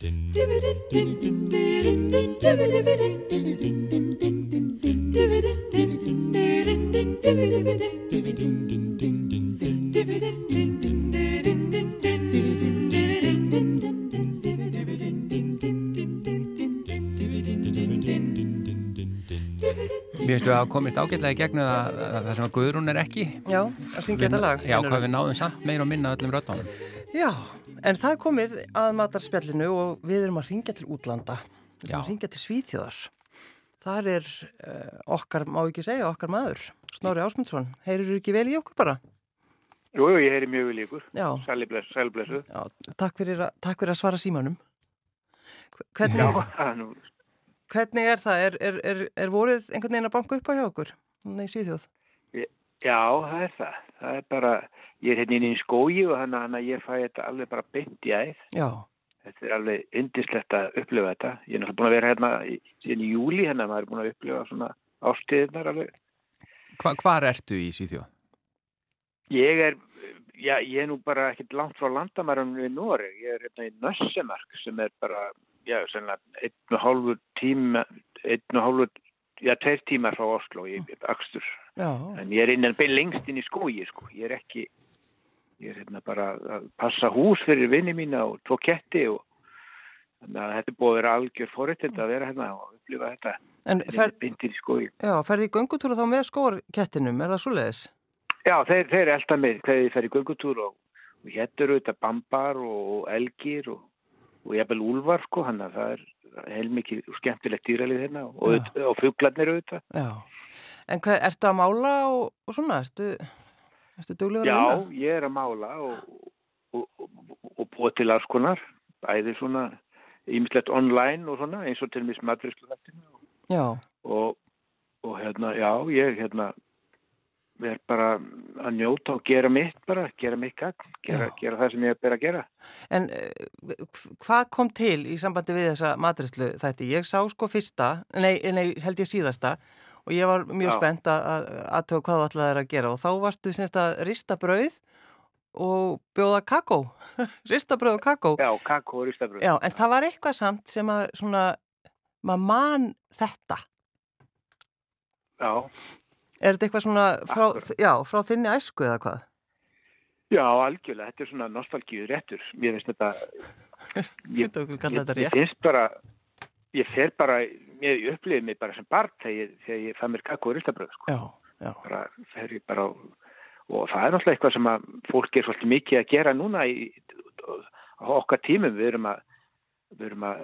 Mér finnst við að komist ágætlega í gegnu að, að það sem að Guðrún er ekki. Já, að syngja þetta lag Já, hvað við náðum samt meir og minna öllum röttunum Já, en það er komið að matarspjallinu og við erum að ringja til útlanda Við erum Já. að ringja til Svíþjóðar Þar er uh, okkar, má ekki segja, okkar maður Snorri Ásmundsson, heyrir ekki vel í okkur bara? Jú, jú, ég heyri mjög vel ykkur. Já, Sælblessu. já takk, fyrir að, takk fyrir að svara símanum Já, Hvernig, það er nú, hvernig er það? Er, er, er, er vorið einhvern veginn að banka upp á hjá okkur? Nei, Svíþjóð já, það er það. Það er bara, ég er hérna inn í skógi og þannig að ég fæ þetta alveg bara beint í æð. Já, Þetta er alveg yndislegt að upplifa þetta. Ég er náttúrulega búin að vera hérna síðan í júli, hérna maður er búin að upplifa svona ástíðnar alveg. Hva, Hvar ertu í Svíþjóð? Ég er, já, ég er nú bara ekkert langt frá landamærum við Noreg. Ég er hérna í Nössemark sem er bara, já, sennilega einn og hálfur tíma, einn og hálfur, já, tveir tímar frá Oslo í Akstur. já, En ég er innan bein lengst inn í skógi, sko. Ég er ekki, ég er hérna bara að passa hús fyrir vinni mína og tvo ketti og þannig að þetta er búið að vera algjör forréttind að vera hérna og upplifa þetta. En fer, Bindir í skógi. já, ferði í göngutúra þá með skórkettinum, er það svoleiðis? Já, þeir, þeir er elda með þegar þið fer í göngutúr og, og hérna eru þetta bambar og elgir og, og jafnvel úlvar, sko. Þannig að það er heilmikið skemmtilegt dýralið hérna og, og, fuglarnir auðvitað. Já, en hvað, ertu að mála og, og svona, ertu, ertu duglegur að Já, vinna? ég er að mála og, og, og, og búa til alls konar, bæði svona ímislegt online og svona eins og til mis matrisluvættinu Já, og, og hérna, já, ég hérna er bara að njóta og gera mitt bara, gera mitt gagn, gera, Já. gera það sem ég er að gera. en uh, hvað kom til í sambandi við þessa matrislu þætti? Ég sá sko fyrsta, nei, nei held ég síðasta og ég var mjög Já. spennt að að- aðtöga hvað þú ætlaðir að gera og þá varstu semst að rista brauð og bjóða kakó, rista brauð og kakó. Já, kakó og ristabröð. Já, en það var eitthvað samt sem að svona, maður man þetta. Já, Er þetta eitthvað svona frá, já, frá þinni æsku eða hvað? já, algjörlega, þetta er svona nostalgíu réttur. Mér finnst þetta, Ég- ég, ég finnst bara, ég fer bara, ég upplifið mig bara sem barn þegar þegar ég fæ mér kakó og ristabröð, sko. Og það er náttúrulega eitthvað sem að fólk er svolítið mikið að gera núna í, á okkar tímum við erum að við erum að,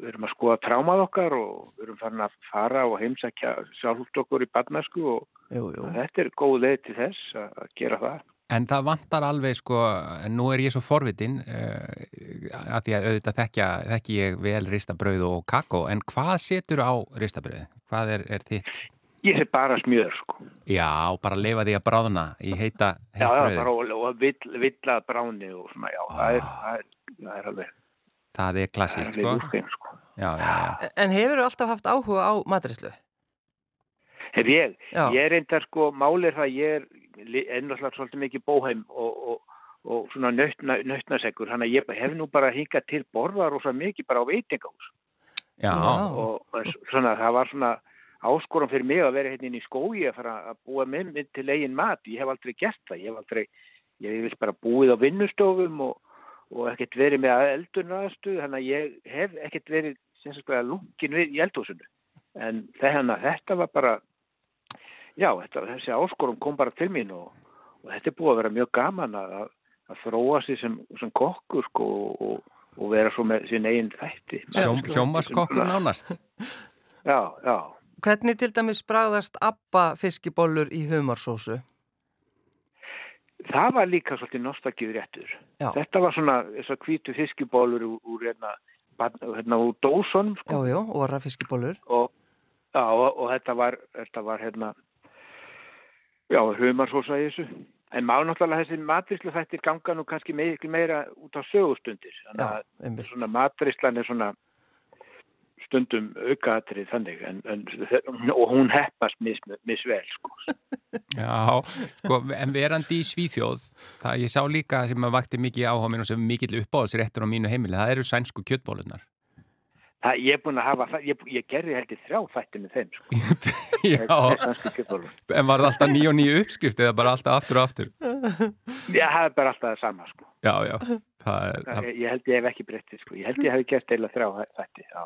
við erum að skoða trámað okkar og við erum farin að fara og heimsækja sjálfhúst okkur í badnæsku og jú, jú. þetta er góð leið til þess að gera það. En það vantar alveg sko, en nú er ég svo forvitin uh, að því að auðvitað þekkja, þekki ég vel ristabrauð og kakó, en hvað setur á ristabrauð? Hvað er, er þitt? Ég sé bara smjör sko. Já, bara leifa því að bráðna í heita, Já, heita já, brauði. bara og, og vill, villað bráni og svona, já, það, er, það, er, það er alveg, Það er það er klassíst, alveg sko. úrfein sko. Já, já, já. En hefur þú alltaf haft áhuga á matrislu? Hef ég, Já. ég er reyndar sko, málið það ég er ennúrslega svolítið mikið bóheim og, og, og svona nautna, nautnasegur, þannig að ég hef nú bara hingað til borða rosa mikið bara á veitingahús. Og, og svona það var svona áskorum fyrir mig að vera hérna inn í skói að fara að búa með minn til eigin mat, ég hef aldrei gert það, ég hef aldrei, ég hef bara búið á vinnustofum og, og ekkert verið með eldunraðastu, þannig að ég hef ekkert verið lungin við í eldhúsinu, en þetta var bara, já, þetta, þessi áskorum kom bara til mín og, og þetta er búið að vera mjög gaman að, að þróa sér sem, sem kokkur sko, og, og vera svo með sín eigin þætti. Sjóm, sjómaskokkur nánast. Já, já. Hvernig til dæmis bragðast abba fiskibólur í humarsósu? Það var líka svolítið nostalgíður réttur. Já. Þetta var svona þessar hvítu fiskibólur úr, úr hérna, barn- hérna úr dósunum sko. já, óra fiskibólur. og, já, og, og þetta var, þetta var hérna, já, humarsósa í þessu. En má náttúrulega þessi matrislu þættir ganga nú kannski miklu meira út á sögustundir. Þannig Já, einmitt. svona matrislan er svona stundum aukaðatrið þannig en, en, og hún heppast misvel mis sko. Já, sko, en verandi í Svíþjóð það ég sá líka sem að vakti mikið áhuga minn og sem mikill uppáhaldsréttur á mínu heimili, það eru sænsku kjöttbólunar Það, ég er búin að hafa, ég, ég gerði heldur þrjá fætti með þeim sko. Já, en var það alltaf nýja og nýja uppskrift eða bara alltaf aftur og aftur? Já, það er bara alltaf það sama sko. Já, já. Er, það, ég held ég hef ekki breyttið sko, ég held ég hef gert eila þrjá fætti, já.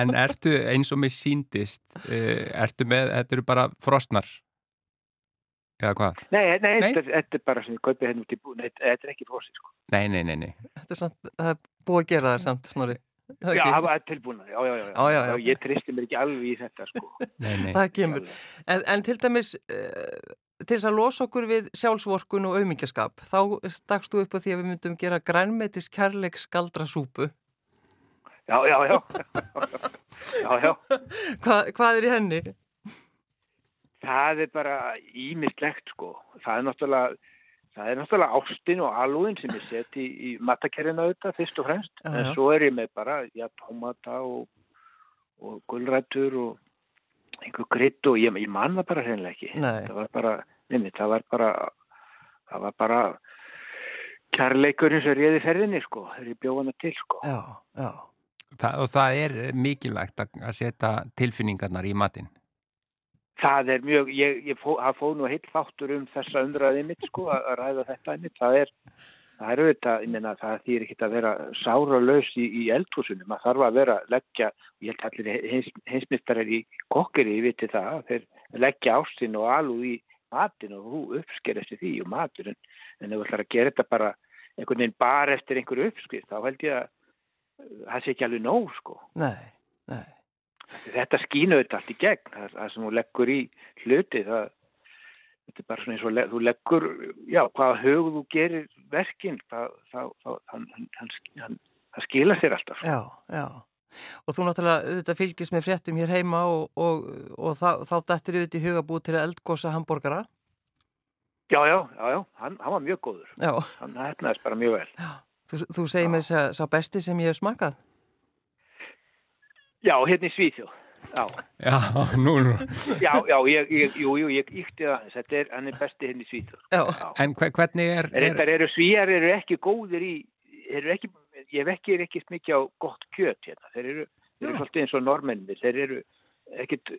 En ertu eins og með síndist, eh, ertu með, þetta eru bara frostnar? Eða hvað? Nei, nei, nei? þetta er bara sem ég kaupið henni út í búin, þetta er ekki frostið sko. Nei, nei, nei, nei. Þetta er samt, það er búið að gera það samt, snorri. Já, það var tilbúin. Já, já, já, já, ég tristi mér ekki alveg í þetta sko. nei, nei. Það kemur. En, en til dæmis uh, til þess að losa okkur við sjálfsvorkun og auðmyggjaskap, þá stakst þú upp á því að við myndum gera grænmetis kærleiks galdrasúpu Já, já, já. Já, já. Hva, Hvað er í henni? Það er bara ímislegt sko, það er náttúrulega Það er náttúrulega ástin og alúin sem ég seti í, í matakerina auðvitað fyrst og fremst, uh -huh. en svo er ég með bara, já, tómata og, og gullrættur og einhver krydd og ég, ég manna bara hreinlega ekki. Nei. Það var bara, nefnir, það var bara, það var bara kærleikurinn sem réði ferðinni, sko, þegar ég bjóða hana til, sko. Já, já. Það, og það er mikilvægt að setja tilfinningarnar í matinn. Það er mjög, ég, ég fó, fóð nú heilt þáttur um þessa umræðið mitt sko að ræða þetta mitt, það er, það er auðvitað, ég menna það þýr ekki að vera sára laus í, í eldhúsunum, maður þarf að vera að leggja, ég held allir heins, heimsmyndstarar í kokkeri, ég viti það, þeir leggja ástinn og alúð í matin og hú uppskerist í því og maturinn, en ef þú ætlar að gera þetta bara einhvern veginn bara eftir einhverju uppskrift, þá held ég að það sé ekki alveg nóg sko. Nei, nei þetta skínu þetta allt í gegn. Það, það sem þú leggur í hluti það, þetta er bara svona eins og þú leggur, já, hvaða högu þú gerir verkinn það, það, hann, hann, hann, hann skila sér alltaf Já, já. Og þú náttúrulega, þetta fylgis með fréttum hér heima og, og, og þá dættir þið út í hugabúð til að eldgosa hambúrgara. Já, já, já, já, hann var mjög góður. Já. hann hefnaðist bara mjög vel. Já. Þú, þú segir mér þess að besti sem ég hef smakað Já, hérna í Svíþjóð. Já, já nú nú. Já, já, ég, ég, jú, jú, ég íkti það, þetta er, hann er besti hérna í Svíþjóð. Já, já. en hvernig er... er... Þetta eru svíjar, eru ekki góðir í, eru ekki, ég vekki er ekkert mikið á gott kjöt hérna, þeir eru, þeir eru svolítið eins og normennir, þeir eru ekkert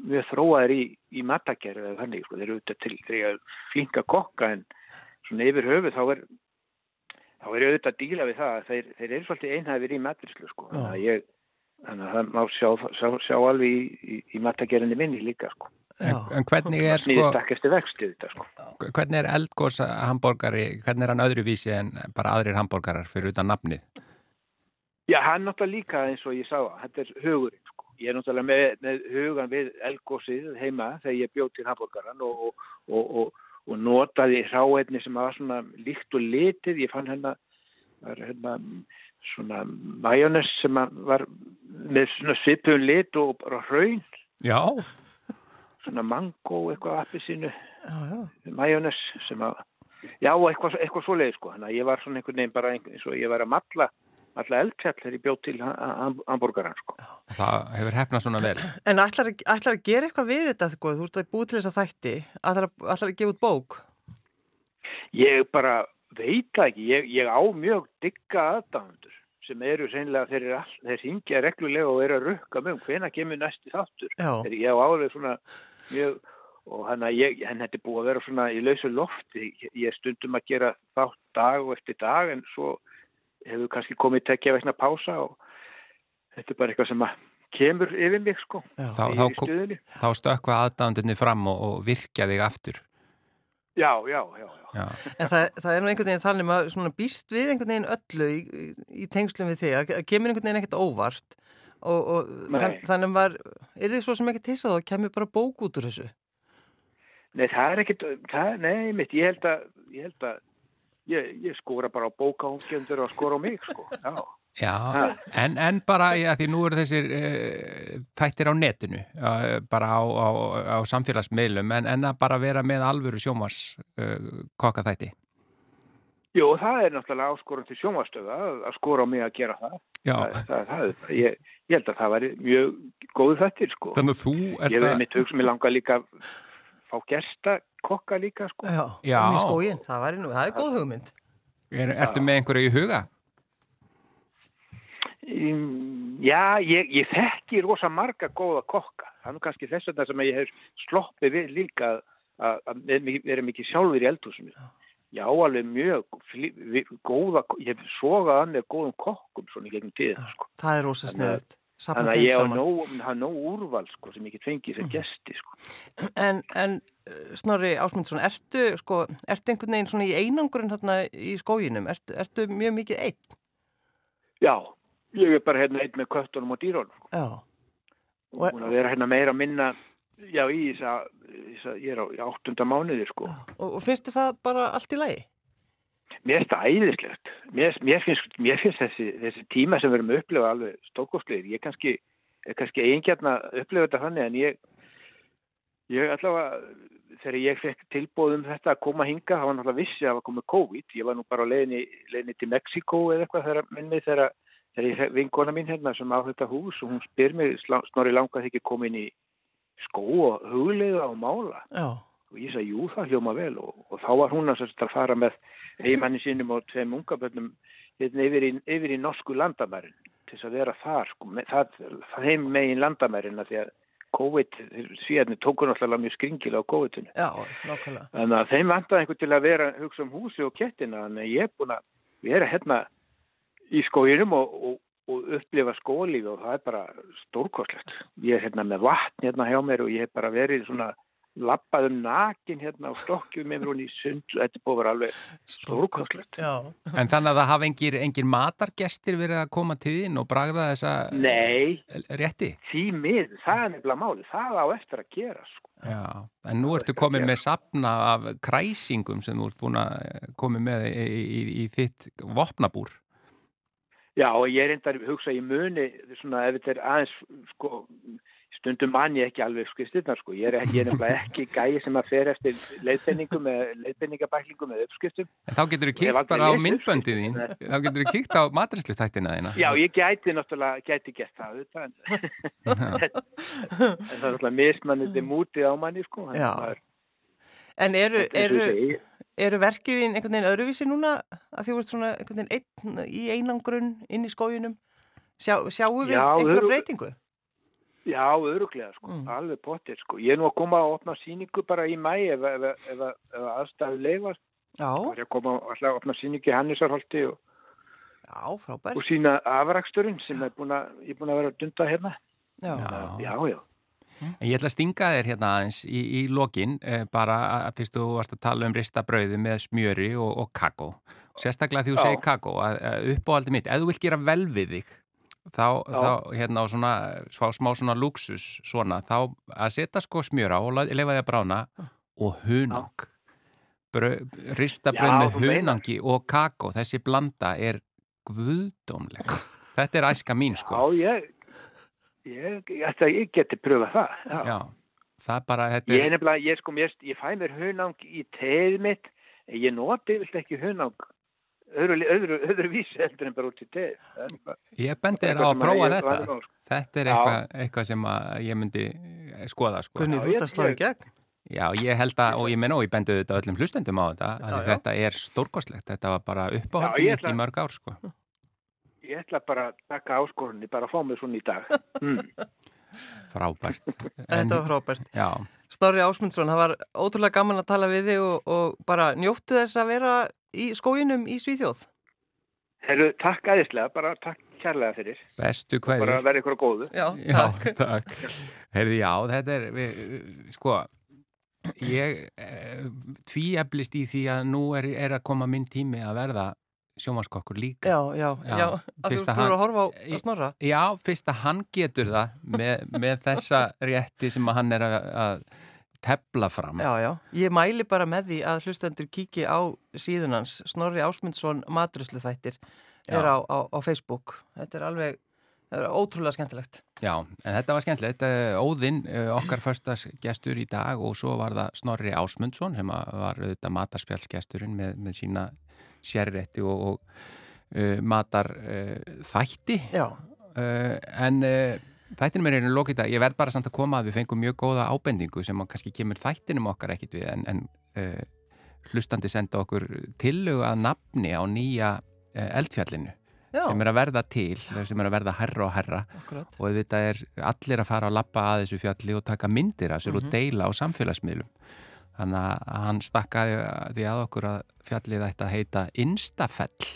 mjög þróaðir í, í matakerðu eða þannig, sko, þeir eru auðvitað til þegar flinka kokka en svona yfir höfu þá er, þá er auðvitað að díla við það, þeir, þeir eru svolítið einhæfir í matrislu, sko, þannig að ég Þannig að það má sjá, sjá, sjá alveg í, í, í mattagerðinni minni líka sko. En, en hvernig er sko, þetta, sko. hvernig er eldgósa hambúrgari, hvernig er hann öðruvísi en bara aðrir hambúrgarar fyrir utan nafnið? Já, hann náttúrulega líka eins og ég sá, þetta er hugurinn sko. Ég er náttúrulega með, með hugan við eldgósið heima þegar ég bjóð til hambúrgaran og, og, og, og notaði hráetni sem var svona líkt og litið, ég fann hérna, hérna svona majónes sem var með svona svipun lit og bara hraun. Já. Svona mango eitthvað appi sínu. Majónes sem að já eitthvað, eitthvað svo leið sko. Þannig að ég var svona einhvern veginn bara eins og ég var að matla alla eldfjall þegar ég bjóð til hambúrgaran sko. Það hefur hefnað svona vel. En ætlar, ætlar að gera eitthvað við þetta sko? Þú ert að búið til þess að þætti ætlar, ætlar að gefa út bók? Ég bara veit ekki, ég, ég á mjög digga aðdæmandur sem eru reynilega þeir, all, þeir hingja reglulega og eru að rukka með um hvena kemur næsti þáttur. Þegar ég á álega svona mjög og hann er búið að vera svona í lausu lofti, ég stundum að gera þátt dag og eftir dag en svo hefur kannski komið tekja veikna pása og þetta er bara eitthvað sem að kemur yfir mig sko þá, þá, þá stökka aðdæðandunni fram og, og virkja þig aftur Já, já, já, já. En það, það er nú einhvern veginn þannig að maður býst við einhvern veginn öllu í, í, tengslum við þig. Að kemur einhvern veginn ekkert óvart. Og, og þann, þannig maður er þið svo sem ekki tissað og kemur bara bók út úr þessu? Nei, það er ekkert það, nei, mitt, ég held að ég, held að, ég, ég skóra bara á bókángjendur og skóra á mig, sko. Já Já, en, en bara, já, því nú eru þessir uh, þættir á netinu, uh, bara á, á, á samfélagsmiðlum, en, en að bara vera með alvöru sjómas uh, kokkaþætti? Jú, það er náttúrulega áskorum til sjónvastöða að skora á mig að gera það. Já. Það, það, það, ég, ég held að það væri mjög góðu þettir, sko. Þannig að þú ert Ég að... hef mitt hug sem ég langa líka að fá gesta kokka líka, sko. Já, Já. skógin, það, væri nú, það er góð hugmynd. Er, ertu með einhverju í huga? Já, ég, ég þekki rosa marga góða kokka. Það er nú kannski þess vegna sem ég hef sloppið við líka að, að vera mikið sjálfur í eldhúsinu. Já, alveg mjög góða, ég hef sogað hann með góðum kokkum svona í gegnum tíðina, sko. Það er rosa að- sniðut. Þannig að ég saman. nóg, það nóg úrval, sko, sem ég get fengið sem gesti, sko. En, en uh, Snorri Ásmundsson, ertu, sko, ertu einhvern veginn í einangurinn í skóginum? Ertu, ertu mjög mikið einn? Já, ég er bara hérna einn með köttunum og dýrónum. sko. Já. Og búin að vera hérna meira að minna, já, í þess að, ég er á áttunda mánuði, sko. Og, og finnst þið það bara allt í lagi? Mér finnst það æðislegt. Mér, mér, finnst, mér finnst þessi, þessi tíma sem við erum að upplifa alveg stókostlegir. Ég kannski, er kannski eigingjarn að upplifa þetta þannig en ég, ég allavega, þegar ég fekk tilbúð um þetta að koma hinga, það var náttúrulega vissi að það var komið COVID. Ég var nú bara á leiðinni, leiðinni til Mexiko eða eitthvað þegar minni þegar, þegar ég vinkona mín hérna sem á þetta hús og hún spyr mér snorri langa þegar ekki komið inn í skó og huglega og mála? Já. og ég sagði, jú, það hljóma vel. Og, og þá var hún að, að fara með eigimanni sínum og tveim ungabönnum hérna, yfir, yfir í norsku landamærin til þess að vera þar sko, með, það, heim megin landamærin því að COVID, svíðarnir tókur náttúrulega mjög skringilega á COVID-inu. Já, nákvæmlega. þannig að þeim vantaði einhvern til að vera hugsa um húsi og kettina. Að ég er búin að vera hérna í skóginum og, og, og upplifa skólíf og það er bara stórkoslegt ég er hérna með vatn hérna hjá mér og ég hef bara verið svona lappað um nakin hérna og stokkjuð með mér hún í sund. Þetta er búin að vera alveg stórkoslegt Já. En þannig að það hafa engir, engir matargestir verið að koma til þín og bragða þessa Nei, rétti? því mið, það er nefnilega máli það á eftir að gera sko. Já, en nú ertu komin með sapna af kræsingum sem þú ert búin að komi með í, í, í þitt vopnabúr. Já, og ég er enda að hugsa í muni svona ef þetta er aðeins sko, stundum mann ég ekki alveg skristirna sko, ég er, ekki, ég er nefnilega ekki gæi sem að fer eftir leiðbenningum eða leiðbenningabæklingum eða uppskriftum. En þá getur þú aldrei bara á myndböndið þín, þá getur þú kíkt á matræslutæktina þína. Já, ég gæti náttúrulega, gæti gert það auðvitað, en, en það er náttúrulega mismannandi mútið á manni sko. Já. En eru, eru, segi, eru verkið þín einhvern veginn öðruvísi núna að þú ert svona einhvern veginn einn í einangrun inn í skóginum? Sjá, sjáum við Já, einhverja breytingu? Já, öruglega sko, Mm. alveg pottir sko ég er nú að koma að opna síningu bara í mæ ef, ef, ef, ef, aðstæðu leifast Já, og ég að koma alltaf að opna síningu í Hannisarholti og og sína afraksturinn sem er búin að, ég er búin að vera að dunda hérna. Já. Já. Já, já. En ég ætla að stinga þér hérna aðeins í, í lokin, eh, bara að fyrst þú varst að tala um rista brauði með smjöri og, og kakó. Sérstaklega því þú segir kakó, að, að uppáhaldi mitt, ef þú vilt gera vel við þig, þá, þá hérna á svona, svá, smá svona luxus svona, þá að setja sko smjöra og leyfa því að brána og hunang. Brau, rista brauð Já, með hunangi og kakó, þessi blanda er guðdómleg. Þetta er æska mín sko. Já, ég, ég, ég, ætla, ég geti pröfað það. Já. Já, það bara, þetta Ég er nefnilega, ég sko, ég, ég fæ mér hunang í teið mitt, en ég noti vilt ekki hunang öðru, öðru, öðru vísi heldur en bara út í teið. Bara Ég bendi þér á að prófa þetta. var sko. Þetta er eitthvað, eitthvað sem að ég myndi eh, skoða sko. Gunni, Já, þú ert að slá í gegn? Já, ég held að, og ég menn og ég bendi þetta öllum hlustendum á þetta, að Já, já. þetta er stórkostlegt. Þetta var bara ætla- í mörg ár sko. Ég ætla bara að taka áskorunni, bara að fá mig svona í dag. Mm. Frábært. Þetta var frábært. Já, Snorri Ásmundsson, það var ótrúlega gaman að tala við þig og, og bara njóttu þess að vera í skóginum í Svíþjóð. Herru, takk aðeinslega, bara takk kærlega fyrir. bestu Bara hverjur. verði ykkur á góðu. Já, Já, takk. takk. Heyrði, já, þetta er, við, sko, ég eh, tvíeblist í því að nú er, er að koma minn tími að verða sjómaskokkur líka. Já, já, Já, já, að þú ert að að horfa á, á Snorra. Já, fyrst að hann getur það með, með þessa rétti sem að hann er að, að tefla fram. Já, já, ég mæli bara með því að hlustendur kíki á síðunans Snorri Ásmundsson matruslu þættir er á, á, á Facebook. Þetta er alveg, er ótrúlega skemmtilegt. Já, en þetta var skemmtilegt. Eh, Óðinn, eh, okkar förstas gestur í dag og svo var það Snorri Ásmundsson sem að var auðvitað matarspjallsgesturinn með, með sína sérrétti og, og uh, matar uh, þætti. Uh, en þættinum er einu lókita, ég verð bara samt að koma að við fengum mjög góða ábendingu sem kannski kemur þættinum okkar ekkit við en, en hlustandi senda okkur tillögu að nafni á nýja eldfjallinu Já. sem er að verða til, sem er að verða herra og herra Akkurat. og þetta er allir að fara að lappa að þessu fjalli og taka myndir af sér mm -hmm. og mhm. deila á samfélagsmiðlum þannig að hann stakkaði því að okkur að fjallið ætti að heita Instafell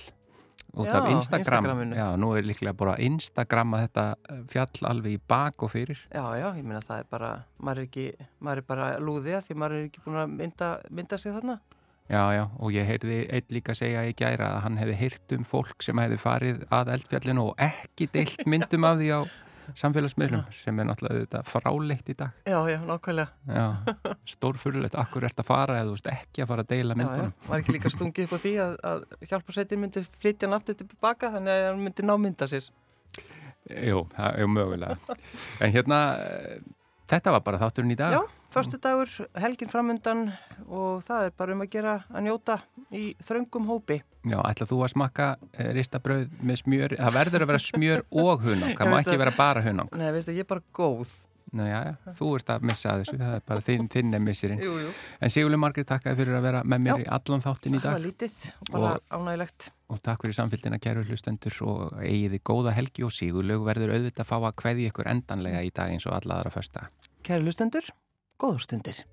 út af Instagram. Já, nú er líklega bara Instagram að þetta fjall alveg í bak og fyrir. Já, já, ég minna það er bara maður er, ekki, maður er bara lúðið því maður er ekki búin að mynda, mynda sig þarna. Já, já, og ég heyrði einn líka segja í gæra að hann hefði heyrt um fólk sem hefði farið að eldfjallinu og ekki deilt myndum af því á samfélagsmiðlum sem er náttúrulega þetta fráleitt í dag. Já, já, nákvæmlega. Já, stórfurulegt, akkur ert að fara eða ekki að fara að deila myndunum. Já, já, var ekki líka stungið upp á því að, að hjálparsveitin myndi flytja náttúrulega tilbaka þannig að hann myndi ná mynda sér. Jú, það er mögulega. En hérna, þetta var bara þátturinn í dag. Já. Förstu dagur, helgin framundan og það er bara um að gera að njóta í þröngum hópi. Já, ætlað þú að smakka e, ristabröð með smjör, það verður að vera smjör og hunang, það má ekki vera bara hunang. Nei, veist það, ég er bara góð. Nei, já, já, þú ert að missa þessu, það er bara þinn, þinn er missirinn. Jú, jú. En Sigurli Margrið, takk að þið fyrir að vera með mér já. í allan þáttin í dag. Það var lítið og bara og, ánægilegt. Og takk fyrir samfélgina, kæru hlustendur og eigiði góða helgi og Sigurlaug verður auðvitað að fá að hveði ykkur endanlega í dag eins og alla aðra första. Kæru hlustendur góður stundir.